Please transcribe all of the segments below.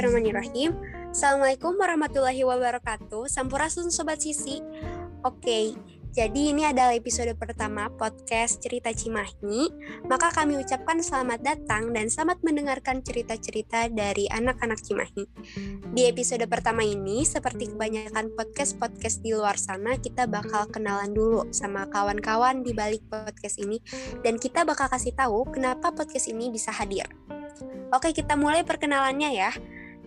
Bismillahirrahmanirrahim. Assalamualaikum warahmatullahi wabarakatuh. Sampurasun Sobat Sisi. Oke, jadi ini adalah episode pertama podcast Cerita Cimahi. Maka kami ucapkan selamat datang dan selamat mendengarkan cerita-cerita dari anak-anak Cimahi. Di episode pertama ini, seperti kebanyakan podcast-podcast di luar sana, kita bakal kenalan dulu sama kawan-kawan di balik podcast ini dan kita bakal kasih tahu kenapa podcast ini bisa hadir. Oke, kita mulai perkenalannya ya.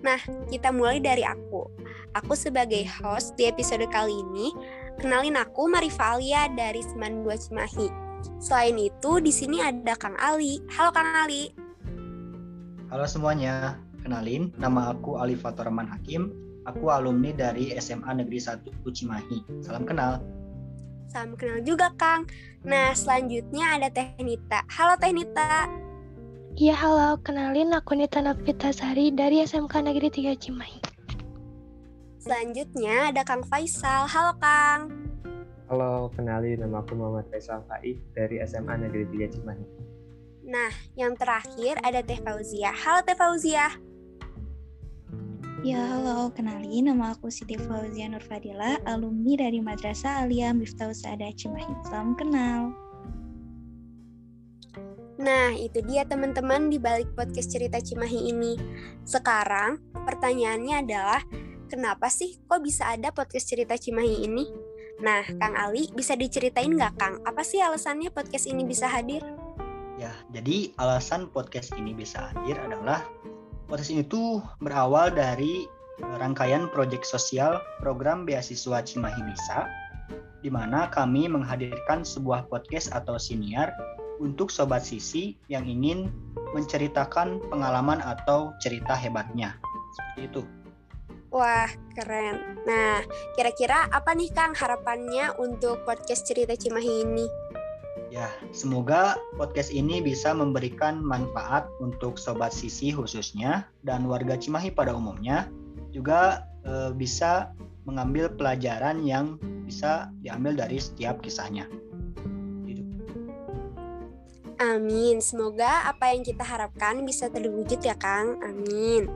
Nah, kita mulai dari aku. Aku sebagai host di episode kali ini, kenalin aku Marifa Alia dari 92 Cimahi. Selain itu, di sini ada Kang Ali. Halo Kang Ali. Halo semuanya, kenalin nama aku Ali Fatorman Hakim. Aku alumni dari SMA Negeri 1 Cimahi. Salam kenal. Salam kenal juga Kang. Nah, selanjutnya ada Teh Nita. Halo Teh Nita. Iya halo, kenalin aku Nita Sari dari SMK Negeri 3 Cimahi. Selanjutnya ada Kang Faisal. Halo Kang. Halo, kenalin nama aku Muhammad Faisal Faik dari SMA Negeri 3 Cimahi. Nah, yang terakhir ada Teh Fauzia. Halo Teh Fauzia. Ya, halo. Kenalin, nama aku Siti Fauzia Nurfadila, alumni dari Madrasah Alia Miftah Saada Cimahi. Salam kenal. Nah, itu dia teman-teman di balik podcast cerita Cimahi ini. Sekarang, pertanyaannya adalah, kenapa sih kok bisa ada podcast cerita Cimahi ini? Nah, Kang Ali, bisa diceritain nggak Kang, apa sih alasannya podcast ini bisa hadir? Ya, jadi alasan podcast ini bisa hadir adalah podcast ini tuh berawal dari rangkaian proyek sosial program beasiswa Cimahi Bisa, di mana kami menghadirkan sebuah podcast atau siniar untuk sobat sisi yang ingin menceritakan pengalaman atau cerita hebatnya. Seperti itu. Wah, keren. Nah, kira-kira apa nih Kang harapannya untuk podcast cerita Cimahi ini? Ya, semoga podcast ini bisa memberikan manfaat untuk sobat sisi khususnya dan warga Cimahi pada umumnya juga e, bisa mengambil pelajaran yang bisa diambil dari setiap kisahnya. Amin. Semoga apa yang kita harapkan bisa terwujud ya, Kang. Amin.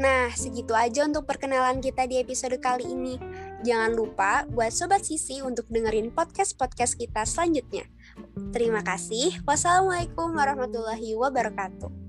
Nah, segitu aja untuk perkenalan kita di episode kali ini. Jangan lupa buat Sobat Sisi untuk dengerin podcast-podcast kita selanjutnya. Terima kasih. Wassalamualaikum warahmatullahi wabarakatuh.